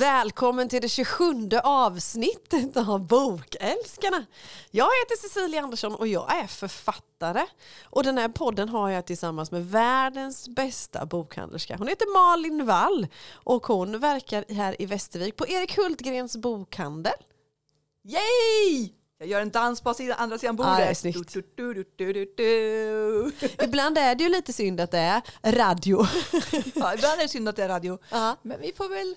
Välkommen till det 27 avsnittet av Bokälskarna. Jag heter Cecilia Andersson och jag är författare. Och den här podden har jag tillsammans med världens bästa bokhandlerska. Hon heter Malin Wall och hon verkar här i Västervik på Erik Hultgrens bokhandel. Yay! Jag gör en dans på andra sidan bordet. Ja, är. Ibland är det ju lite synd att det är radio. Ja, ibland är det synd att det är radio. Ja. Men vi får väl...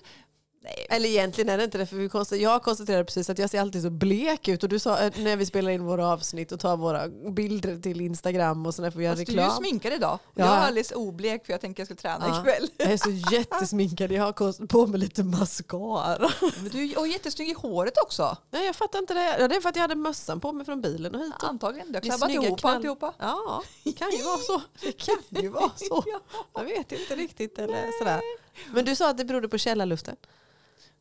Nej, Eller egentligen är det inte det, för vi konstaterade, jag konstaterade precis att jag ser alltid så blek ut och du sa eh, när vi spelar in våra avsnitt och tar våra bilder till Instagram och sådär för vi har fast du är ju reklam. sminkad idag. Ja. Jag är alldeles oblek för jag tänker jag ska träna Ja. ikväll. Jag är så jättesminkad, jag har på mig lite mascara. Men du är jättesnygg i håret också. Nej jag fattar inte det. Ja, det är för att jag hade mössan på mig från bilen och hit. Och Antagligen. Du har klabbat ihop knall- alltihopa. Ja, det kan ju vara så. Det kan ju vara så. Ja. Jag vet inte riktigt. Eller sådär. Men du sa att det berodde på källarluften.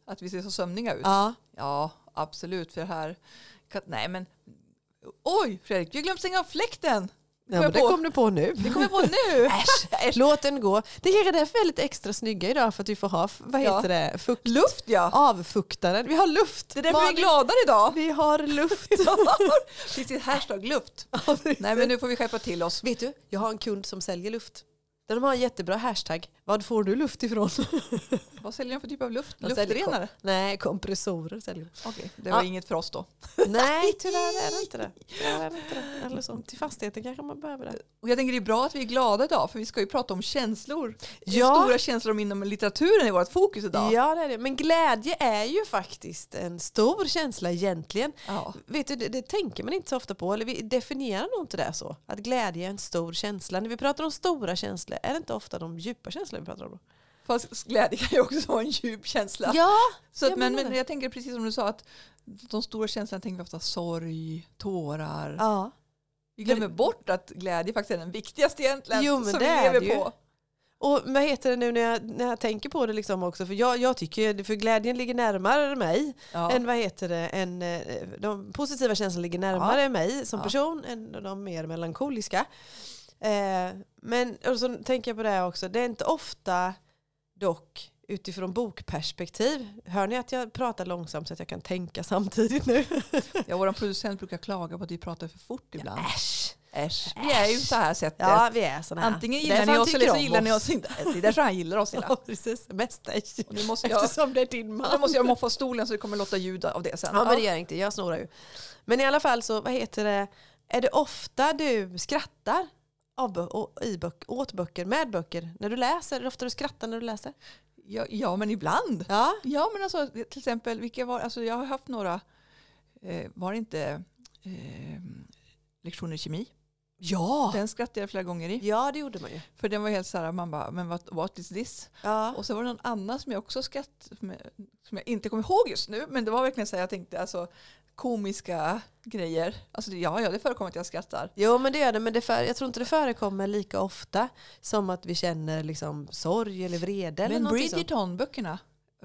Att vi ser så sömniga ut. Ja. Ja, absolut. För här... Nej, men... Oj, Fredrik, du har glömt stänga av fläkten. Ja, men det kom du på nu. Det kommer jag på nu. Äsch, låt den gå. Det är därför vi är lite extra snygga idag för att vi får ha, vad Ja. heter det, fukt, Luft ja. avfuktaren. Vi har luft. Det är därför vi är Malin, glada idag. Vi har luft. Ett hashtag luft? Nej men nu får vi skärpa till oss. Vet du, jag har en kund som säljer luft. De har en jättebra hashtag. Vad får du luft ifrån? Vad säljer de för typ av luft? De Luftrenare? kom- Nej, kompressorer säljer de. Okej, det var Ja. inget för oss då. Nej, tyvärr är det inte det. Tyvärr är det inte det. Eller så. Till fastigheten kanske man behöver det. Och jag tänker det är bra att vi är glada idag för vi ska ju prata om känslor. Ja. Stora känslor inom litteraturen i vårt fokus idag. Ja, det är det. Men glädje är ju faktiskt en stor känsla egentligen. Ja. Vet du, det, det tänker man inte så ofta på. Eller vi definierar nog inte det så. Att glädje är en stor känsla. När vi pratar om stora känslor är det inte ofta de djupa känslor vi pratar om. Fast glädje kan ju också vara en djup känsla. Ja, Så att, men, men jag tänker precis som du sa att de stora känslorna tänker vi ofta sorg, tårar. ja. Vi glömmer bort att glädje faktiskt är den viktigaste egentligen Jo, men som det vi är lever det ju. på. Och vad heter det nu när jag, när jag tänker på det liksom också? För jag, jag tycker, för glädjen ligger närmare mig Ja. än vad heter det, än, eh, de positiva känslorna ligger närmare mig som Ja. person än de mer melankoliska. Eh, men och så tänker jag på det här också, det är inte ofta dock utifrån bokperspektiv. Hör ni att jag pratar långsamt så att jag kan tänka samtidigt nu? Ja, vår producent brukar klaga på att vi pratar för fort ibland. Äsch! Äsch, vi är ju så här sättet. Ja, vi är såna här. Antingen gillar ni oss eller så gillar ni oss inte. Det är därför han gillar oss hela. Ja, precis. Mest dig. Och nu måste jag, Eftersom det är din man. nu måste jag moffa stolen så det kommer låta ljud av det sen. Ja men det gör inte, jag snorar ju. Men i alla fall så, vad heter det, är det ofta du skrattar av och, i böcker, åt böcker, med böcker, när du läser? Är det ofta du skrattar när du läser? Ja, ja, men ibland. Ja. Ja, men alltså till exempel, vilka var, alltså jag har haft några, eh, var det inte eh, lektioner i kemi? Ja. Den skrattade jag flera gånger i. Ja det gjorde man ju. För den var helt så här, man bara, men what, what is this? Ja. Och så var det någon annan som jag också skratt, som jag, som jag inte kommer ihåg just nu, men det var verkligen så här, jag tänkte alltså komiska grejer. Alltså ja, ja, det förekommer att jag skrattar. Jo men det gör det, men det för, jag tror inte det förekommer lika ofta som att vi känner liksom sorg eller vrede. Men. Bridgerton-böckerna,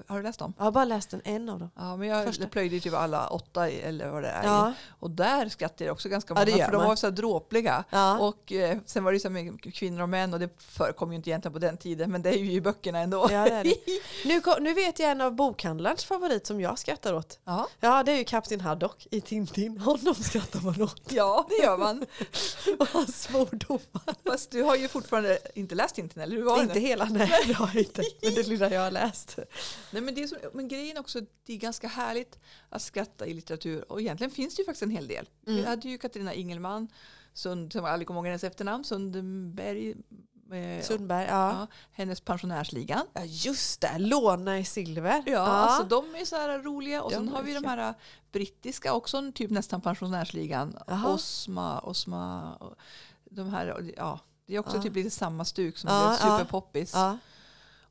har du läst dem? Jag har bara läst en, en av dem. Ja, men jag Första. plöjde typ alla åtta i- eller vad det är. Ja. Och där skrattade jag också ganska Ja, många, gör för de var så här dråpliga. Ja. Och eh, sen var det så med kvinnor och män och det förekom ju inte egentligen på den tiden, men det är ju i böckerna ändå. Ja, det det. Nu, nu vet jag en av bokhandlarens favorit som jag skrattar åt. Ja, Ja det är ju Kapten Haddock i Tintin. Honom skrattar man åt. ja, det gör man. Och hans svordomar. Fast du har ju fortfarande inte läst Tintin, eller hur var Inte hela, nej det har jag inte. Men det lilla jag har läst. Nej, men, det är så, men grejen också, det är ganska härligt att skratta i litteratur. Och egentligen finns det ju faktiskt en hel del. Mm. Vi hade ju Katarina Ingelman, Sund, som jag aldrig kommer ihåg hennes efternamn, Sundberg. Eh, Sundberg, ja. ja, hennes Pensionärsligan. Ja just det, Låna i silver. Ja, Alltså, de är så här roliga. Och De sen har vi de här brittiska också, typ nästan Pensionärsligan. Jaha. Osma, Osma. och De här, ja, det är också Ja. typ lite samma stuk som Ja, blev ja. superpoppis. Ja.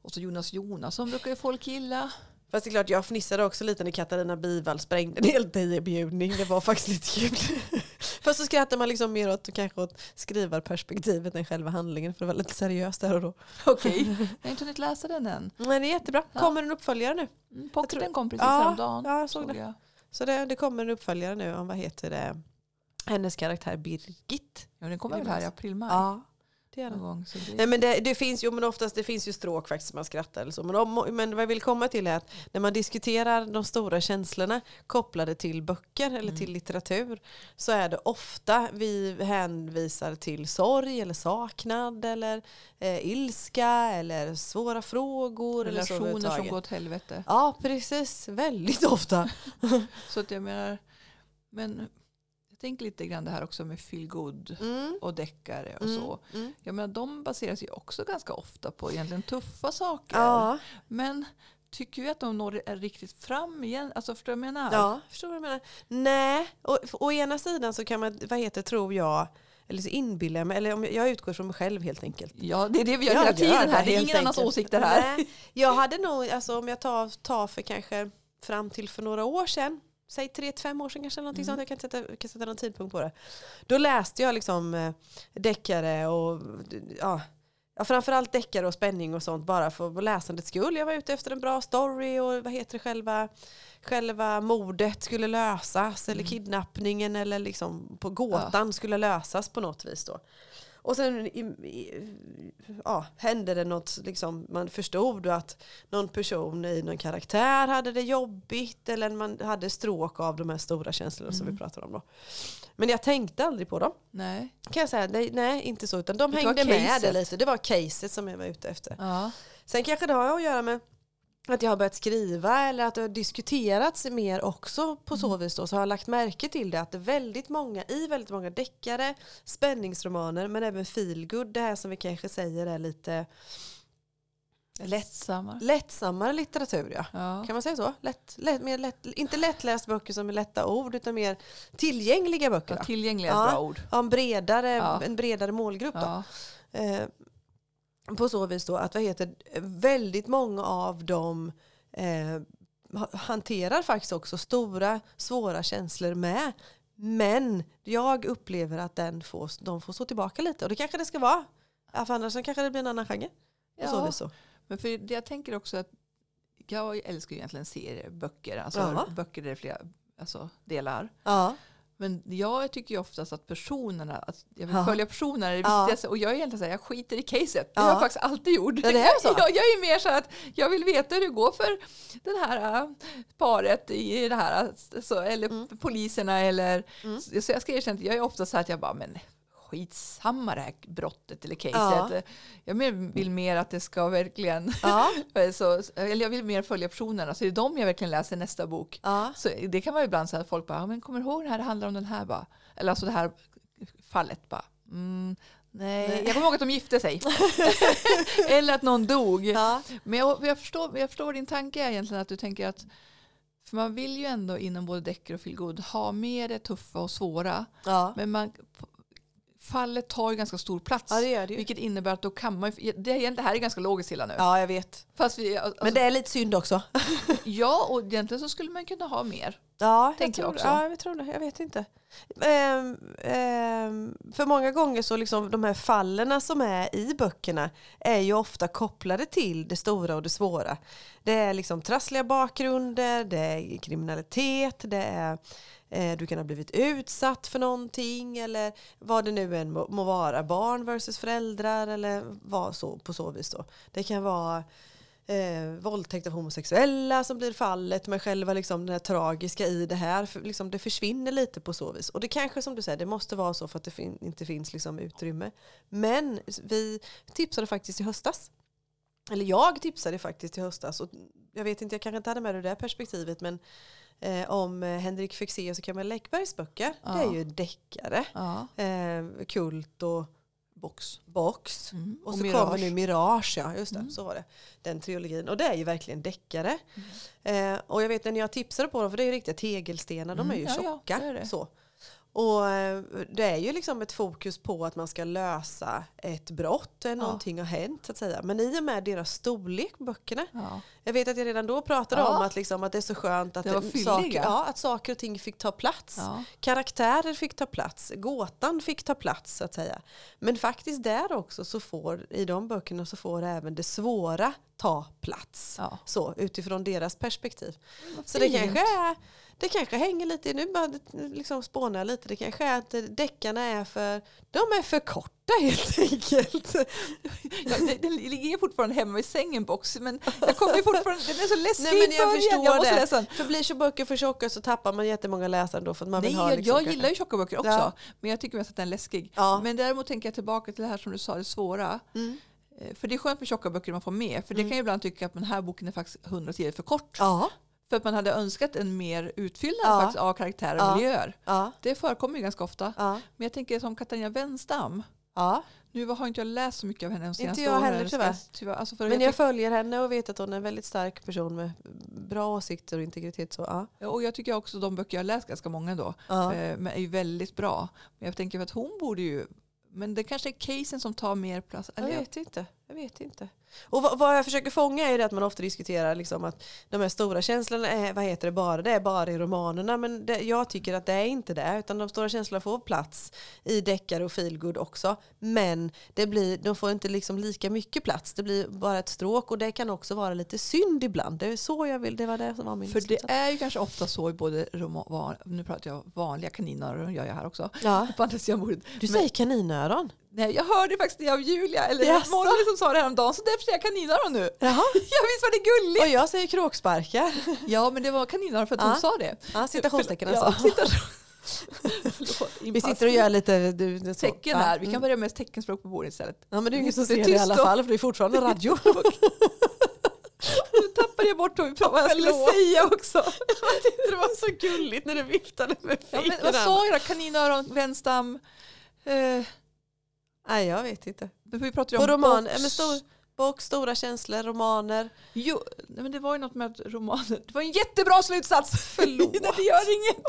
Och så Jonas Jonasson brukar ju folk gilla. Fast det är klart, jag fnissade också lite när Katarina Bivall sprängde en hel diebjudning. Det var faktiskt lite kul. Fast så skrattar man liksom mer åt, kanske åt skrivarperspektivet än själva handlingen. För det var lite seriöst där och då. Okej, jag har inte hunnit läsa den än. Men det är jättebra. Ja. Kommer en uppföljare nu. Mm, tror- Pocketen kom precis Ja, häromdagen. ja, jag såg såg det. jag. Så det, det kommer en uppföljare nu om vad heter det, hennes karaktär Birgit. Ja, den kommer väl här i april, maj. Ja, någon gärna. gång. Så det, Nej, men det, det finns ju, men oftast det finns ju stråk faktiskt man skrattar eller så. Men, om, men vad jag vill komma till är att när man diskuterar de stora känslorna kopplade till böcker eller till litteratur så är det ofta vi hänvisar till sorg eller saknad eller eh, ilska eller svåra frågor. eller så relationer som går åt helvete. Ja, precis. Väldigt ofta. Så att jag menar, men tänker lite grann det här också med feel good Mm. och deckare och Mm. så. Mm. Jag menar, de baseras ju också ganska ofta på egentligen tuffa saker. Ja, Men tycker vi att de når riktigt fram igen? Alltså förstår du vad jag menar? ja, förstår du vad jag menar? Nej, å, å ena sidan så kan man, vad heter tror jag, eller så inbillar jag mig, eller om jag, utgår från mig själv helt enkelt. Ja, det är det vi gör Jag hela gör tiden här. Det är ingen annans åsikter här. Nej, jag hade nog, alltså om jag tar, tar för kanske fram till för några år sedan, säg tre till fem år sedan kanske, någonting Mm. sånt, jag kan sätta, kan sätta någon tidpunkt på det. Då läste jag liksom eh, deckare och ja, ja, framförallt deckare och spänning och sånt bara för läsandets skull. Jag var ute efter en bra story och vad heter det, själva, själva mordet skulle lösas eller Mm. kidnappningen eller liksom på gåtan skulle lösas på något vis då. Och sen i, i, ja, hände det något, liksom, man förstod att någon person i någon karaktär hade det jobbigt eller man hade stråk av de här stora känslorna som Mm. vi pratar om då. Men jag tänkte aldrig på dem. Nej. Kan jag säga, nej, nej inte så, utan de Det hängde med det lite. Det var caset som jag var ute efter. Ja. Sen kanske det har att göra med att jag har börjat skriva eller att det har diskuterats mer också på så vis då, så har jag lagt märke till det att det är väldigt många i väldigt många deckare, spänningsromaner men även feelgood, det här som vi kanske säger är lite Lättsamma. lättsammare litteratur ja. Ja. Kan man säga så? Lätt, lätt, mer lätt, inte lättläst böcker som är lätta ord utan mer tillgängliga böcker. Ja, tillgängliga är ett Ja. bra ord. Ja, en, bredare, en bredare målgrupp då. Eh, på så vis då att vad heter, väldigt många av dem eh, ha- hanterar faktiskt också stora svåra känslor med. Men jag upplever att den får, de får stå tillbaka lite och det kanske det ska vara. För annars så kanske det blir en annan genre. Så Ja. vis så. Men för jag tänker också att jag älskar ju egentligen serieböcker. Alltså Ja. böcker där det är flera alltså, delar. Ja. Men jag tycker ju oftast att personerna, att jag vill Ja. följa personerna är det Ja. viktigaste. Och jag är egentligen så här, jag skiter i caset. Det Ja. har jag faktiskt alltid gjort. Ja, det är så? jag, jag är mer så att jag vill veta hur det går för det här äh, paret i det här, så, eller Mm. poliserna eller Mm. så jag ska erkänna att jag är ofta så här att jag bara, men skitsamma det här brottet eller caset. Ja. Jag mer- vill mer att det ska verkligen, Ja. så, eller jag vill mer följa personerna, så det är de jag verkligen läser nästa bok. Ja. Så det kan vara ibland så att folk bara, men kommer du ihåg det här, det handlar om den här bara. Eller alltså det här fallet bara. Mm, nej. Nej. jag kommer ihåg att de gifte sig. Eller att någon dog. Ja. Men jag, jag, förstår, jag förstår din tanke är egentligen att du tänker att för man vill ju ändå inom både deckare och feelgood ha med det tuffa och svåra. Ja. Men man, fallet tar ju ganska stor plats. ja, det gör det ju. Vilket innebär att då kan man ju- det, är- det här är ganska logiskt Hilla nu. Ja, jag vet. Fast vi, alltså, Men det är lite synd också. ja, och egentligen så skulle man kunna ha mer. Ja, jag Tänker jag tror, också. Ja, jag tror det. Jag vet inte. Ehm, ehm, för många gånger så liksom de här fallen som är i böckerna är ju ofta kopplade till det stora och det svåra. Det är liksom trassliga bakgrunder, det är kriminalitet, det är eh, du kan ha blivit utsatt för någonting eller vad det nu än må, må vara. Barn versus föräldrar eller vad så på så vis då. Det kan vara eh, våldtäkt av homosexuella som blir fallet men själva liksom det här tragiska i det här för, liksom, det försvinner lite på så vis. Och det kanske som du säger det måste vara så för att det fin- inte finns liksom utrymme. Men vi tipsade faktiskt i höstas. Eller jag tipsade faktiskt i höstas. Och jag vet inte jag kanske inte hade med det där perspektivet men eh, om Henrik Fexeus och Kamilla Läckbergs böcker. Det är Ja. ju deckare. Ja. eh, kult och Box. box Mm. och, så Mirage. kommer nu Mirage, ja just det, Mm. så var det. Den trilogin. Och det är ju verkligen deckare. Eh, och jag vet när jag tipsade på dem, för det är ju riktiga tegelstenar, de är Mm, ju ja, ja, tjocka. det är det. Så. Och eh, det är ju liksom ett fokus på att man ska lösa ett brott, någonting har hänt så att säga. Men i och med deras storlek på böckerna, Ja. jag vet att jag redan då pratade Ja. om att, liksom, att det är så skönt att, Det saker, ja, att saker och ting fick ta plats. Ja. Karaktärer fick ta plats, gåtan fick ta plats så att säga. Men faktiskt där också så får, i de böckerna så får även det svåra ta plats. Ja. Så utifrån deras perspektiv. Så det kanske är, det kanske hänger lite, nu bara liksom spånar lite, det kanske är att deckarna är för, de är för korta helt enkelt. Ja, det- ligger fortfarande hemma i sängen box men jag kommer ju fortfarande, den är så läskig Nej, men jag förstår Jag måste det. läsa den. För blir så böcker för tjocka så tappar man jättemånga läsare då för att man Nej, vill ha jag, liksom, jag kanske- gillar ju tjocka böcker också Ja. men jag tycker mest att den är läskig. Ja. Men däremot tänker jag tillbaka till det här som du sa, det svåra. Mm. Eh, För det är skönt med tjocka böcker man får med. För det Mm. kan jag ibland tycka att den här boken är faktiskt 100 sidor för kort. Ja, För att man hade önskat en mer utfyllnad Ja. av karaktärer och Ja. miljöer. ja, Det förekommer ju ganska ofta. Men jag tänker som Katarina Wenstam. Nu har inte jag läst så mycket av henne de senaste jag åren. heller, Ska tyvärr. jag- tyvärr. Alltså Men jag jag följer henne och vet att hon är en väldigt stark person med bra åsikter och integritet. Så, ja. och jag tycker också de böcker jag har läst, ganska många då, Ja. eh, är väldigt bra. Men jag tänker att hon borde ju, men det kanske är casen som tar mer plats. Jag Eller jag- vet inte. Jag vet inte. Och vad, vad jag försöker fånga är det att man ofta diskuterar liksom att de här stora känslorna är, vad heter det, bara det är bara i romanerna. Men det, jag tycker att det är inte det. Utan de stora känslorna får plats i deckare och feelgood också. Men det blir, de får inte liksom lika mycket plats. Det blir bara ett stråk och det kan också vara lite synd ibland. Det är så jag vill, det var det som var min För det slutsats. är ju kanske ofta så i både roman, nu pratar jag vanliga kaninöron, gör jag här också, Ja. Du säger kaninöron. Nej, jag hörde faktiskt det av Julia, eller Jaså? Molly som sa det häromdagen, så därför säger jag kaninöron nu. Jaha. Ja, visst var det gulligt? Och jag säger kråksparkar. Ja, men det var kaninöron för att Ja. hon sa det. Ja, citationstecken Ja, alltså. citation. Vi sitter och gör lite du, det tecken Ja. här. Vi kan Mm. börja med teckenspråk på bordet istället. Ja men det är ingen som ser det i alla fall för det är fortfarande radio. Nu tappade jag bort vad jag skulle Förlåt. säga också. Jag tyckte det var så gulligt när du viftade med Ja, men vad sa jag då? Kaninöron, Wenstam. Eh, Nej jag vet inte. vi pratade ju På om roman, box. men stor, bok, stora känslor, romaner. Jo, nej, men det var ju något med att romaner... Det var en jättebra slutsats! Förlåt. det gör inget.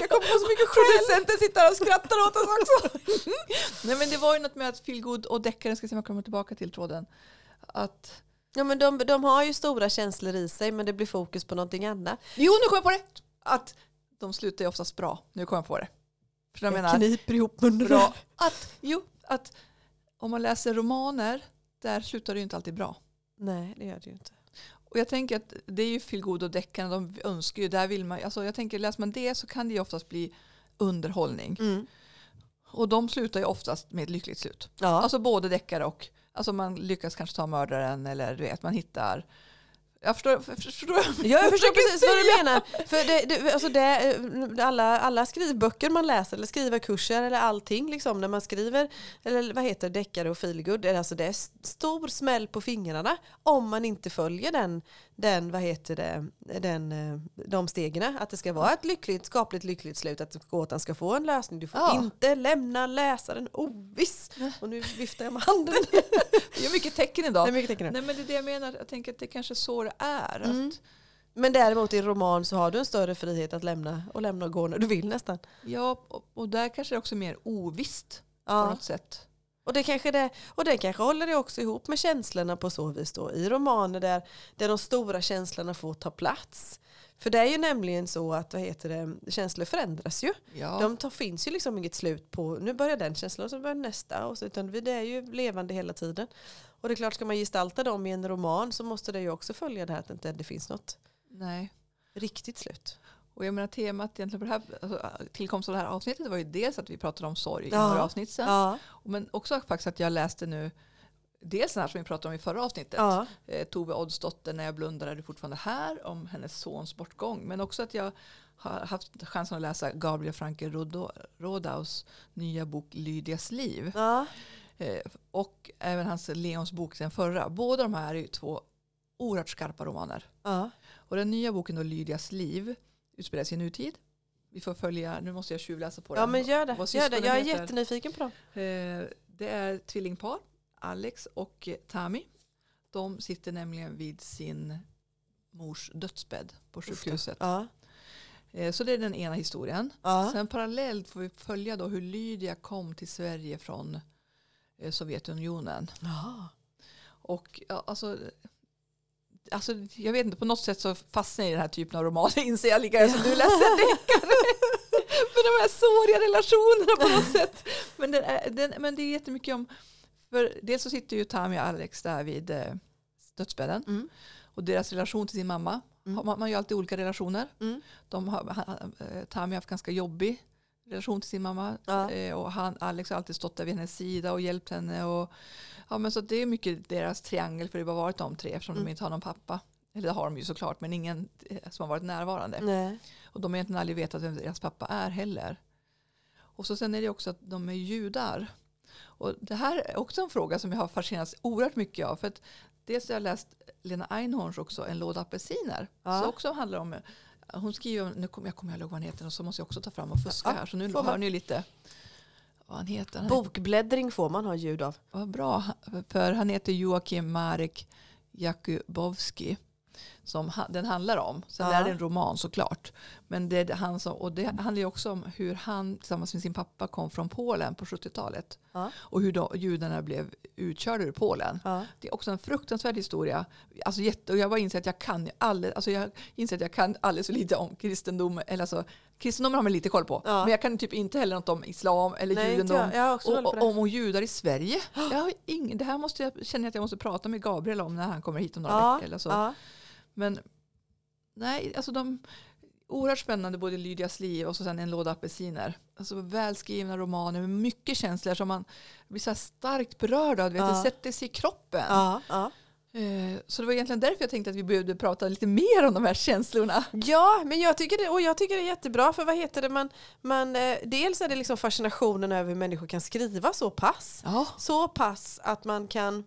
jag kommer få så mycket Producenten sitter och skrattar åt oss också. nej, men det var ju något med att feelgood och deckaren, ska se om jag kommer tillbaka till tråden. Att, Ja men de, de har ju stora känslor i sig men det blir fokus på någonting annat. jo, nu kom jag på det! Att de slutar ju oftast bra. Nu kommer jag på det. För jag menar, kniper ihop munnen. bra. Att, jo, att om man läser romaner, där slutar det ju inte alltid bra. Nej det gör det ju inte. Och jag tänker att det är ju feelgood och deckarna, de önskar ju, där vill man, alltså jag tänker läser man det så kan det ju oftast bli underhållning. Mm. Och de slutar ju oftast med ett lyckligt slut. Ja. Alltså både deckare och, alltså man lyckas kanske ta mördaren eller du vet, man hittar, jag förstår, för- förstår Ja, jag förstår precis vad du menar. För det, det, alltså det, alla, alla skrivböcker man läser eller skrivarkurser eller allting liksom, när man skriver eller vad heter deckare och feelgood, alltså det är stor smäll på fingrarna om man inte följer den, den vad heter det, den, eh, de stegen. Att det ska vara ett lyckligt, skapligt lyckligt slut, att gåtan ska få en lösning. Du får Ja. inte lämna läsaren oviss. Och nu viftar jag med handen. Det är mycket tecken Det idag. är mycket tecken. Nej men det är det jag menar, jag tänker att det kanske är så det är. Mm. Att, Men däremot i roman så har du en större frihet att lämna och lämna och gå när du vill nästan. ja, och, och där kanske det är också mer ovisst på Ja. något sätt. Och det kanske det, och det kanske håller det också ihop med känslorna på så vis då. I romaner där, där de stora känslorna får ta plats. För det är ju nämligen så att vad heter det, känslor förändras ju. Ja. De tar, finns ju liksom inget slut på, nu börjar den känslan och så börjar nästa. Och så, utan vi- det är ju levande hela tiden. Och det är klart, ska man gestalta dem i en roman så måste det ju också följa det här att det inte det finns något Nej. riktigt slut. Och jag menar temat egentligen på det här, alltså, tillkomsten av det här avsnittet var ju dels att vi pratade om sorg i Ja. några avsnitt sedan. Ja, Men också faktiskt att jag läste nu Dels den här som vi pratade om i förra avsnittet. ja, Eh, Tove Oddsdotter, När jag blundar är du fortfarande här. Om hennes sons bortgång. Men också att jag har haft chansen att läsa Gabriel Franke Rodaus nya bok Lydias liv. ja. Eh, och även hans Leons bok, den förra. Båda de här är ju två oerhört skarpa romaner. ja. Och den nya boken då, Lydias liv utspelar sig i nutid. Vi får följa, nu måste jag tjuvläsa på den. Ja men gör det. Gör det. Jag är heter. jättenyfiken på dem. Eh, det är tvillingpar, Alex och Tami. De sitter nämligen vid sin mors dödsbädd på sjukhuset. Ja. Eh, så det är den ena historien. Ja. Sen parallellt får vi följa då hur Lydia kom till Sverige från eh, Sovjetunionen. Jaha. Och ja, alltså, alltså, jag vet inte, på något sätt så fastnar jag i den här typen av romaner inser jag lika väl som du läser deckare. Med de här såriga relationerna på något sätt. Men, den är, den, men det är jättemycket om, för dels så sitter ju Tami och Alex där vid eh, dödsbädden. Mm. Och deras relation till sin mamma Mm. Man, man har ju alltid olika relationer. Mm. De har, han, eh, Tammy har haft ganska jobbig relation till sin mamma. Ja. Eh, och han, Alex har alltid stått där vid hennes sida och hjälpt henne. Och, ja, men så det är mycket deras triangel för det har varit de tre eftersom Mm. de inte har någon pappa. Eller det har de ju såklart men ingen eh, som har varit närvarande. Nej. Och de har egentligen aldrig vetat vem deras pappa är heller. Och så sen är det också att de är judar. Och det här är också en fråga som jag har fascinerats oerhört mycket av. För att dels har jag läst Lena Einhorns också, En låda apelsiner. Ja. Så också handlar om, hon skriver, nu kommer jag kommer ihåg vad han heter och så måste jag också ta fram och fuska Ja, här. Så nu får man. hör ni lite vad han heter. Han Bokbläddring får man ha ljud av. vad bra, för han heter Joakim Marek Jakubowski. Som den handlar om. Sen Ja. är det en roman såklart. Men det är han som, och det handlar ju också om hur han tillsammans med sin pappa kom från Polen på 70-talet. Ja. Och hur då, judarna blev utkörda ur Polen. Ja. Det är också en fruktansvärd historia. Alltså jätte, och jag bara inser att jag kan alldeles, alltså jag inser att jag kan alldeles för lite om kristendom. Eller alltså, kristendomen har man lite koll på. Ja. Men jag kan typ inte heller något om islam eller Nej, judendom. Och, och, om och judar i Sverige. Jag har ingen, det här måste jag, känner jag att jag måste prata med Gabriel om när han kommer hit om några veckor. Eller så. Men nej, alltså de oerhört spännande både Lydias liv och så sen en låda apelsiner. Alltså välskrivna romaner med mycket känslor som man blir så starkt berörd av. Ja. Det sätter sig i kroppen. Ja, ja. Eh, Så det var egentligen därför jag tänkte att vi behövde prata lite mer om de här känslorna. Ja, men jag tycker det, och jag tycker det är jättebra för vad heter det, man, man, eh, dels är det liksom fascinationen över hur människor kan skriva så pass. Så pass att man kan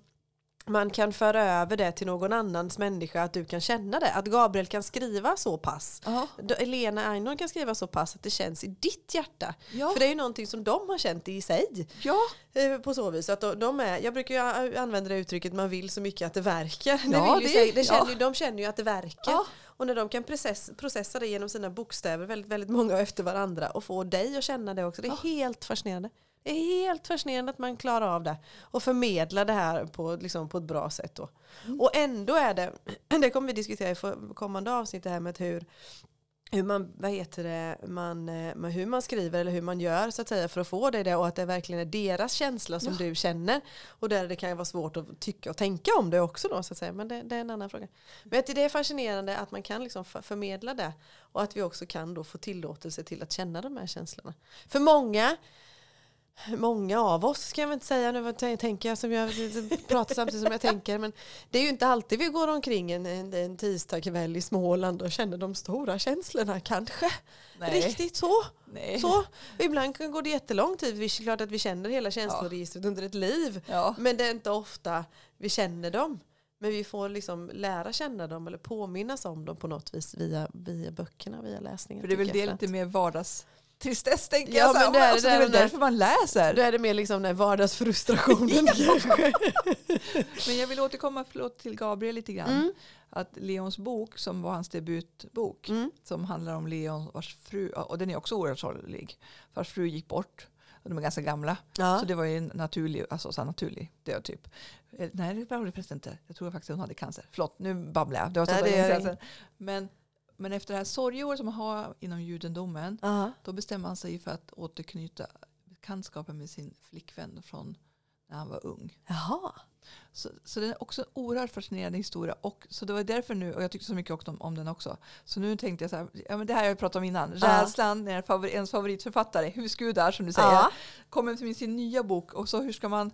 man kan föra över det till någon annans människa att du kan känna det. Att Gabriel kan skriva så pass. Då Elena Einhorn kan skriva så pass att det känns i ditt hjärta. Ja. För det är ju någonting som de har känt i sig. ja. Eh, På så vis att de- är, jag brukar ju använda det uttrycket man vill så mycket att det verkar. Det Ja, det- säga, det känner, ja. De känner ju att det verkar. Ja. Och när de kan process, processa det genom sina bokstäver, väldigt, väldigt många efter varandra och få dig att känna det också. Det är helt fascinerande. Det är helt fascinerande att man klarar av det och förmedlar det här på, liksom, på ett bra sätt. Då. Mm. Och ändå är det, det kommer vi diskutera i kommande avsnitt, det här med hur hur man, vad heter det, man, eh, hur man skriver eller hur man gör så att säga för att få det, där och att det verkligen är deras känsla som Ja. du känner. Och där det kan ju vara svårt att tycka och tänka om det också då så att säga. Men det, det är en annan fråga. Men det är fascinerande att man kan liksom för- förmedla det och att vi också kan då få tillåtelse till att känna de här känslorna. För många Många av oss ska jag väl inte säga nu tänker jag som jag pratar samtidigt som jag tänker men det är ju inte alltid vi går omkring en, en, en tisdagkväll i Småland och känner de stora känslorna kanske. Nej. Riktigt så. Nej. så. Ibland kan- går det jättelång tid. Det är klart att vi känner hela känsloregistret under ett liv. Ja. Men det är inte ofta vi känner dem. Men vi får liksom lära känna dem eller påminnas om dem på något vis via, via böckerna, via läsningen. För det är väl det jag är lite mer vardagstristess tänker Ja, jag. Så här, men det är- alltså, det är väl där- därför man läser. Då är det mer liksom den vardagsfrustrationen kanske. Men jag vill återkomma förlåt, till Gabriel lite grann. Mm. Att Leons bok som var hans debutbok Mm. som handlar om Leon vars fru, och den är också oerhört sorglig, vars fru gick bort. Och de är ganska gamla. Ja. Så det var ju en naturlig, alltså, så naturlig död typ. Eh, Nej det var det förresten inte. Jag tror faktiskt hon hade cancer. Förlåt, nu babblar jag. Det var så Nej, det. Men, men efter det här sorgeåret som man har inom judendomen Ja. då bestämmer han sig för att återknyta bekantskapen med sin flickvän från när han var ung. Jaha. Så, så det är också en oerhört fascinerande historia. Och, så det var därför nu, och jag tyckte så mycket också om, om den också. Så nu tänkte jag så här, ja, men det här har jag pratat om innan. Rädslan när favori, ens favoritförfattare, husgudar som du säger, Ja. kommer med sin nya bok. Och så hur ska man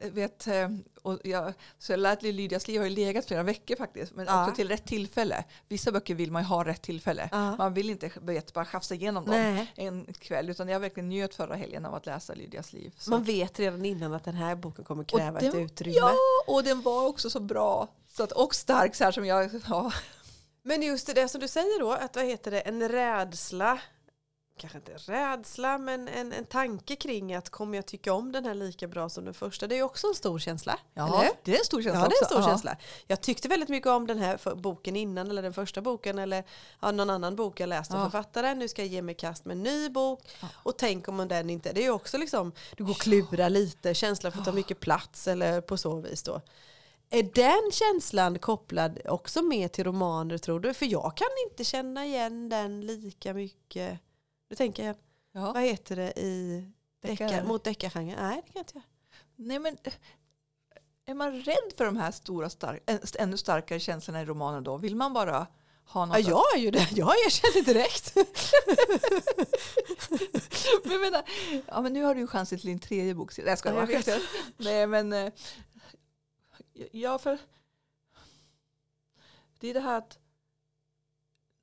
vet, eh, och jag, så jag lät Lydias liv har ju legat flera veckor faktiskt, men Ja. också till rätt tillfälle. Vissa böcker vill man ju ha rätt tillfälle. Ja. Man vill inte vet, bara schafsa igenom dem Nej. en kväll, utan jag verkligen njöt förra helgen av att läsa Lydias liv. Så. Man vet redan innan att den här boken kommer kräva Och ett den- utrymme. Ja, och den var också så bra. Så att, och stark så här som jag... Ja. Men just det som du säger då, att vad heter det, en rädsla, kanske inte rädsla, men en, en tanke kring att kommer jag tycka om den här lika bra som den första? Det är ju också en stor känsla. Ja, eller? det är en stor känsla Ja, det är en stor Ja. känsla. Jag tyckte väldigt mycket om den här boken innan, eller den första boken, eller ja, någon annan bok jag läste av Ja. författaren. Nu ska jag ge mig kast med en ny bok. Ja. Och tänk om den inte... Det är ju också liksom, du går och klura lite, känslan får ta mycket plats, eller på så vis då. Är den känslan kopplad också mer till romaner tror du? För jag kan inte känna igen den lika mycket. Nu tänker jag, Ja. vad heter det i Deckare. deckar, mot deckargenren? Nej, det kan jag inte göra. Nej, men eh, är man rädd för de här stora, stark, än- ännu starkare känslorna i romanen då? Vill man bara ha något Ja, jag är ju det. Jag erkänner direkt. men, vänta, ja, men nu har du ju chansen till din tredje bok. Nej, jag skojar Ja, jag bara. Nej, men... eh, Ja, för... Det är det här att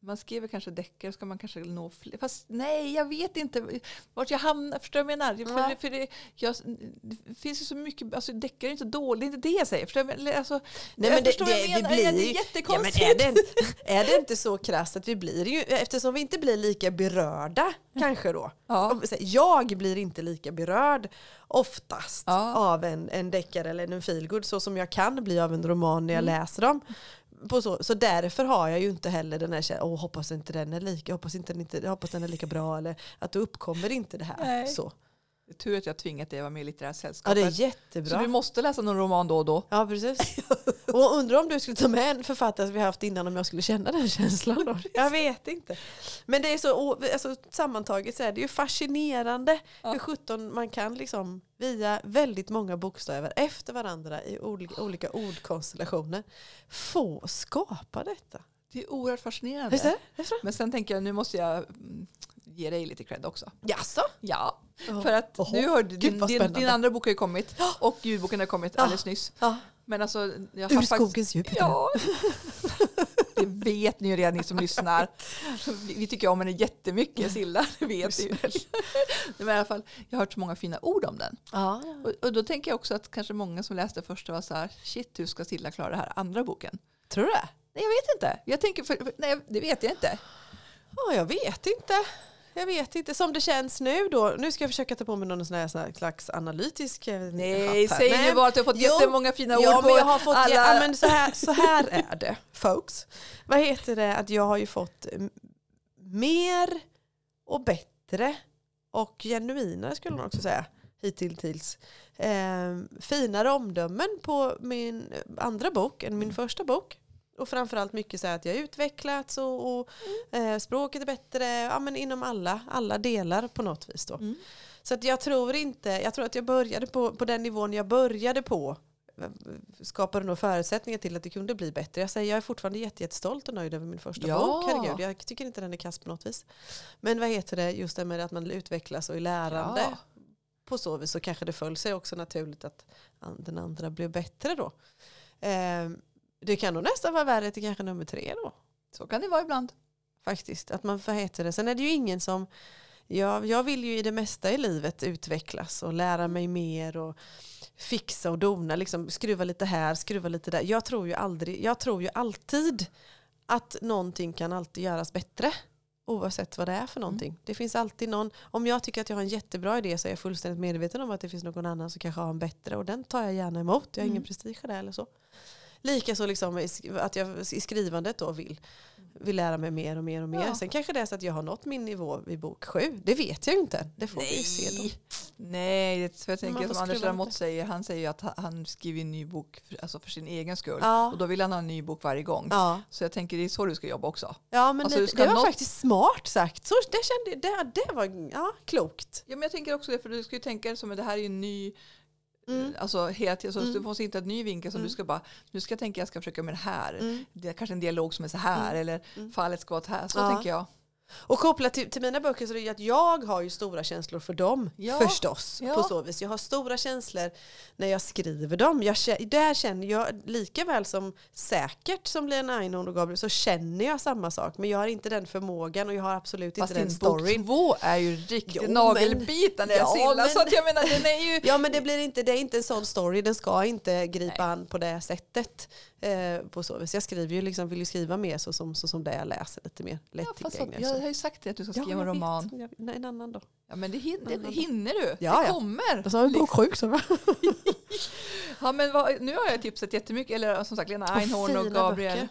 man skriver kanske deckare ska man kanske nå fler. Fast nej, jag vet inte vart jag hamnar. Förstår du vad jag menar? Ja. För, för det, jag, det finns ju så mycket, alltså deckare är inte dåligt, det är inte det jag säger. Förstår du? Alltså, Nej, jag men det, förstår vad jag det, det menar. blir Ja, det är Ja, men jättekonstigt. är, det, inte- är det inte så krasst att vi blir ju, eftersom vi inte blir lika berörda kanske då. Ja. Jag blir inte lika berörd oftast Ja. av en, en deckare eller en feelgood så som jag kan bli av en roman när jag Mm. läser dem. På så, så därför har jag ju inte heller den här känslan, åh hoppas inte den är lika, hoppas, inte, den inte, hoppas den är lika bra eller att då uppkommer inte det här. Nej. Så. Det är tur att jag tvingat dig att vara med i litterära Ja sällskapet. det är Så jättebra. du måste läsa någon roman då och då. Ja precis. Och undrar om du skulle ta med en författare som vi haft innan om jag skulle känna den känslan då. Jag vet inte. Men det är så, alltså, sammantaget så är det ju fascinerande Ja. hur sjutton man kan liksom via väldigt många bokstäver efter varandra i olika, olika ordkonstellationer få skapa detta. Det är oerhört fascinerande. Visst är det? Men sen tänker jag nu måste jag mm, ge dig lite cred också. Jaså? Ja, Ja. för att Oho. nu har din, din, din andra bok har ju kommit och ljudboken har kommit Ja. alldeles nyss. Ja. Men alltså, jag Ur har faktiskt, skogens djup. Ja. Det vet ni ju redan ni som lyssnar. Vi, tycker om henne jättemycket, Silla. Det vet ni ju. Men i alla fall, jag har hört så många fina ord om den. Ja. Och, och då tänker jag också att kanske många som läste första var så här, shit hur ska Silla klara det här andra boken? Tror du det? Nej jag vet inte. Jag tänker, för, nej det vet jag inte. Ja, jag vet inte. Jag vet inte. Som det känns nu då. Nu ska jag försöka ta på mig någon sån här, sån här slags analytisk eh, Nej, säg nu bara att du har fått jo. jättemånga fina ord Ja, på men jag har fått, alla... ja, men så, här, så här är det, folks. Vad heter det? Att jag har ju fått mm, mer och bättre och genuinare skulle man också säga hittills. Eh, finare omdömen på min andra bok än min första bok. Och framförallt mycket så här att jag har utvecklats och, och eh, språket är bättre ja, men inom alla, alla delar på något vis. Då. Mm. Så att jag tror inte, jag tror att jag började på, på den nivån jag började på skapade nog förutsättningar till att det kunde bli bättre. Jag säger jag är fortfarande jätte, jättestolt och nöjd över min första Ja. bok. Herregud, jag tycker inte den är kass på något vis. Men vad heter det, just det med att man utvecklas och är lärande. Ja. På så vis så kanske det föll sig också naturligt att den andra blev bättre då. Eh, det kan nog nästan vara värre till kanske nummer tre då. Så kan det vara ibland. Faktiskt, att man vad heter det. Sen är det ju ingen som, jag, jag vill ju i det mesta i livet utvecklas och lära mig mer och fixa och dona, liksom skruva lite här, skruva lite där. Jag tror ju aldrig, jag tror ju alltid att någonting kan alltid göras bättre. Oavsett vad det är för någonting. Det finns alltid någon, om jag tycker att jag har en jättebra idé så är jag fullständigt medveten om att det finns någon annan som kanske har en bättre och den tar jag gärna emot. Jag har ingen Mm. prestige i det eller så. Likaså liksom att jag i skrivandet då vill, vill lära mig mer och mer och mer. Ja. Sen kanske det är så att jag har nått min nivå vid bok sju. Det vet jag ju inte. Det får vi ju se då. Nej, det, för jag tänker som Anders Lamotte säger, han säger ju att han- skriver en ny bok för, alltså för sin egen skull. Ja. Och då vill han ha en ny bok varje gång. Ja, Så jag tänker det är så du ska jobba också. ja men Alltså, det, det var nå- faktiskt smart sagt. Så det, kände, det, det var ja, klokt. Ja, men jag tänker också det, för du ska ju tänka som att det här är en ny Mm. Alltså hela tiden, så Mm. du måste hitta en ny vinkel som Mm. du ska bara, nu ska jag tänka jag ska försöka med det här. Mm. Det är kanske en dialog som är så här Mm. eller Mm. fallet ska vara här. Så Ja. tänker jag. Och kopplat till, till mina böcker så är det ju att jag har ju stora känslor för dem Ja. förstås. Ja. På så vis. Jag har stora känslor när jag skriver dem. Jag, där känner jag, lika väl som säkert som Lena Einhorn och Gabriel, så känner jag samma sak. Men jag har inte den förmågan och jag har absolut Fast inte den din bok storyn. två är ju riktigt Jo, nagelbitande Ja, Silla. men- Så att jag menar den är ju... Ja men det blir inte, det är inte en sån story, den ska inte gripa Nej. an på det sättet. Eh, på så vis. Jag skriver ju liksom, vill ju skriva mer så som, så som det jag läser, lite mer Ja, fast lättillgängligt. jag har ju sagt det att du ska skriva en jag roman. vet. Jag- Nej, en annan då. Ja men det hinner, det hinner du. Ja, det ja. kommer. Jag sa bok sju så va? Ja, men vad, nu har jag tipsat jättemycket, eller som sagt Lena Och Einhorn och fina Gabriel böcker.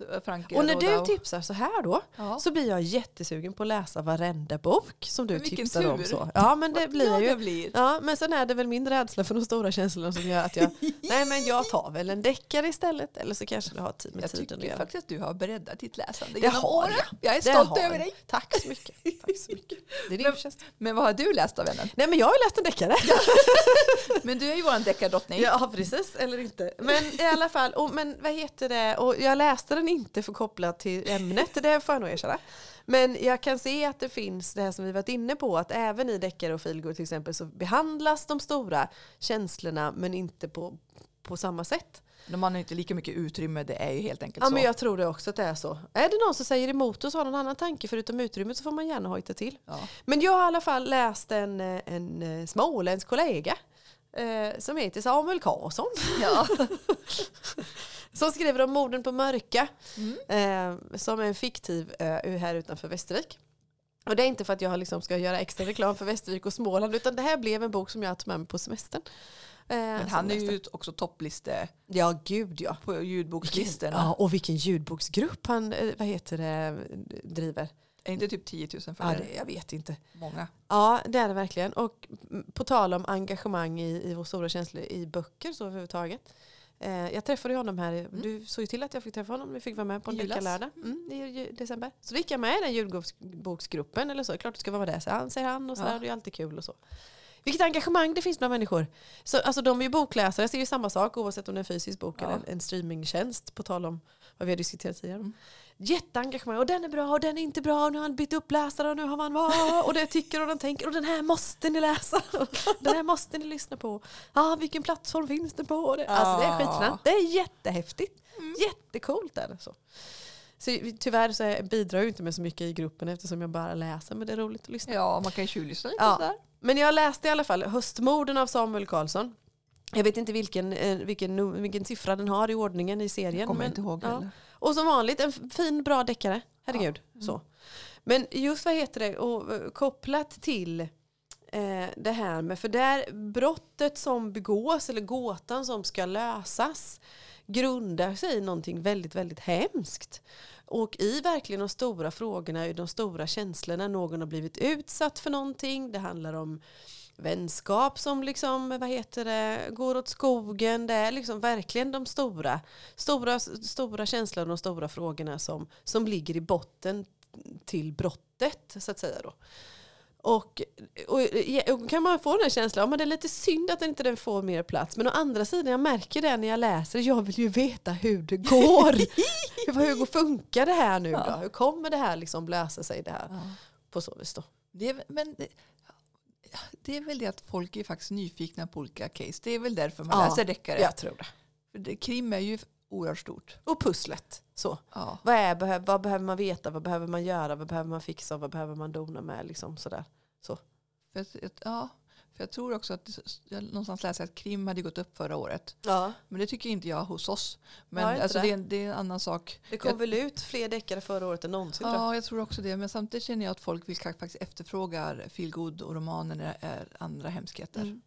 Eh, Franke. Och när du Rodau. tipsar så här då ja. så blir jag jättesugen på att läsa varenda bok som du vilken tipsar om. tur. Så. Ja men det blir glad ju. jag blir. Ja men sen är det väl min rädsla för de stora känslorna som gör att jag, nej men jag tar väl en deckare istället eller så kanske det har tid med Jag tiden att tycker göra. faktiskt att du har breddat ditt läsande Det genom har åren. jag. Jag är stolt över jag. dig. Tack så mycket. Tack så mycket. Det är din Men- förtjänst. Men vad har du läst av vännen? Nej men jag har läst en deckare. Men du är ju våran deckardrottning. Ja precis, eller inte. Men i alla fall, och, men vad heter det, och jag läste den den inte för kopplat till ämnet, det får jag nog erkänna. Men jag kan se att det finns det här som vi varit inne på, att även i deckare och feelgood till exempel så behandlas de stora känslorna men inte på, på samma sätt. De har inte lika mycket utrymme, det är ju helt enkelt Ja, så. men jag tror det också att det är så. Är det någon som säger emot och har någon annan tanke förutom utrymmet så får man gärna hojta till. Ja. Men jag har i alla fall läst en, en småländsk kollega eh, som heter Samuel Karlsson. Ja. Som skriver om morden på Mörka. Mm. Eh, som är en fiktiv ö här utanför Västervik. Och det är inte för att jag liksom ska göra extra reklam för Västervik och Småland utan det här blev en bok som jag tog med mig på semestern. Eh, Men han är ju också toppliste Ja, gud ja. på ljudbokslistorna. Ja, och vilken ljudboksgrupp han eh, vad heter det, driver. Är inte typ 10 000 Ja, följare? det, jag vet inte. Många. Ja, det är det verkligen. Och på tal om engagemang i, i vår stora känslor i böcker så överhuvudtaget. Eh, jag träffade honom här, du såg ju till att jag fick träffa honom, vi fick vara med på en julas. deckarlördag mm, i december. Så då gick jag med i den ljudboksgruppen eller så, klart du ska vara där, så han säger han och så Ja. där, det är alltid kul och så. Vilket engagemang det finns bland människor. Så, alltså de är ju bokläsare, så det är ju samma sak oavsett om det är en fysisk bok Ja. eller en, en streamingtjänst, på tal om vad vi har diskuterat tidigare. Mm. Jätteengagemang, och den är bra och den är inte bra, och nu har han bytt upp läsare och nu har man vad, och det tycker och den tänker och den här måste ni läsa. Den här måste ni lyssna på. Ah, vilken plattform finns den på? Det, alltså det är skitfränt. Det är jättehäftigt. Mm. Jättecoolt är det. Så. Så tyvärr så bidrar jag inte med så mycket i gruppen eftersom jag bara läser men det är roligt att lyssna. Ja, man kan ju tjuvlyssna lite Ja. sådär. Men jag läste i alla fall Höstmorden av Samuel Karlsson. Jag vet inte vilken, eh, vilken, vilken siffra den har i ordningen i serien. Jag kommer men, inte ihåg ja. Och som vanligt en fin bra deckare. Herregud. Mm. Så. Men just vad heter det, och, eh, kopplat till eh, det här med, för där brottet som begås eller gåtan som ska lösas grundar sig i någonting väldigt, väldigt hemskt. Och i verkligen de stora frågorna, i de stora känslorna, någon har blivit utsatt för någonting, det handlar om vänskap som liksom, vad heter det, går åt skogen. Det är liksom verkligen de stora, stora, stora känslorna och stora frågorna som, som ligger i botten till brottet så att säga då. Och, och, och kan man få den här känslan, ja, men det är lite synd att inte den får mer plats. Men å andra sidan, jag märker det när jag läser, jag vill ju veta hur det går. hur, hur funkar det här nu Ja. då? Hur kommer det här liksom lösa sig det här? Ja. På så vis då. Det men det, är väl det att folk är faktiskt nyfikna på olika case. Det är väl därför man Ja, läser deckare. Jag tror det. För det, krim är ju oerhört stort. Och pusslet. Så. Ja. Vad, är, vad behöver man veta? Vad behöver man göra? Vad behöver man fixa? Vad behöver man dona med? Liksom sådär. För, att, att- ja, för jag tror också att jag någonstans läste att krim hade gått upp förra året. Ja. Men det tycker inte jag hos oss. Men Ja, inte alltså, det. det. är, en- det är en annan sak. Det kom väl ut fler deckare förra året än någonsin jag. Ja, jag tror också det. Men samtidigt känner jag att folk vill faktiskt efterfrågar feelgood och romaner när det är andra hemskheter. Mm.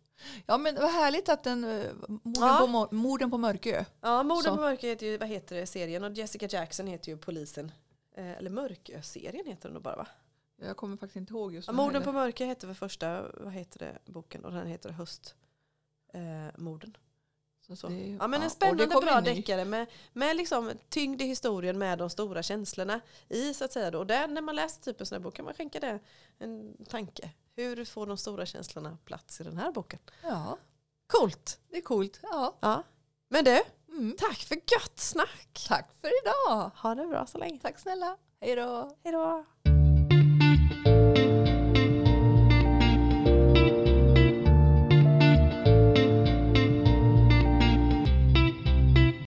Ja, men vad härligt att den eh, morden, Ja. på, Mo- morden på Mörkö. Ja, Morden Så. på Mörkö heter ju, vad heter det, serien och Jessica Jackson heter ju polisen. Eh, eller Mörkö-serien heter den nog bara va? Jag kommer faktiskt inte ihåg just Ja, Morden på Mörkö hette väl första, vad heter det, boken och den heter Höst. Eh. Så Ja, men en spännande kommer bra deckare med, med liksom tyngd i historien med de stora känslorna i så att säga. Då. Och där, när man läser typ en sån här bok kan man skänka det en tanke. Hur får de stora känslorna plats i den här boken? Ja, Coolt! det är coolt. Ja. Ja. Men du, Mm. tack för gött snack! Tack för idag. Ha det bra så länge. Tack snälla. Hej då. Hej då!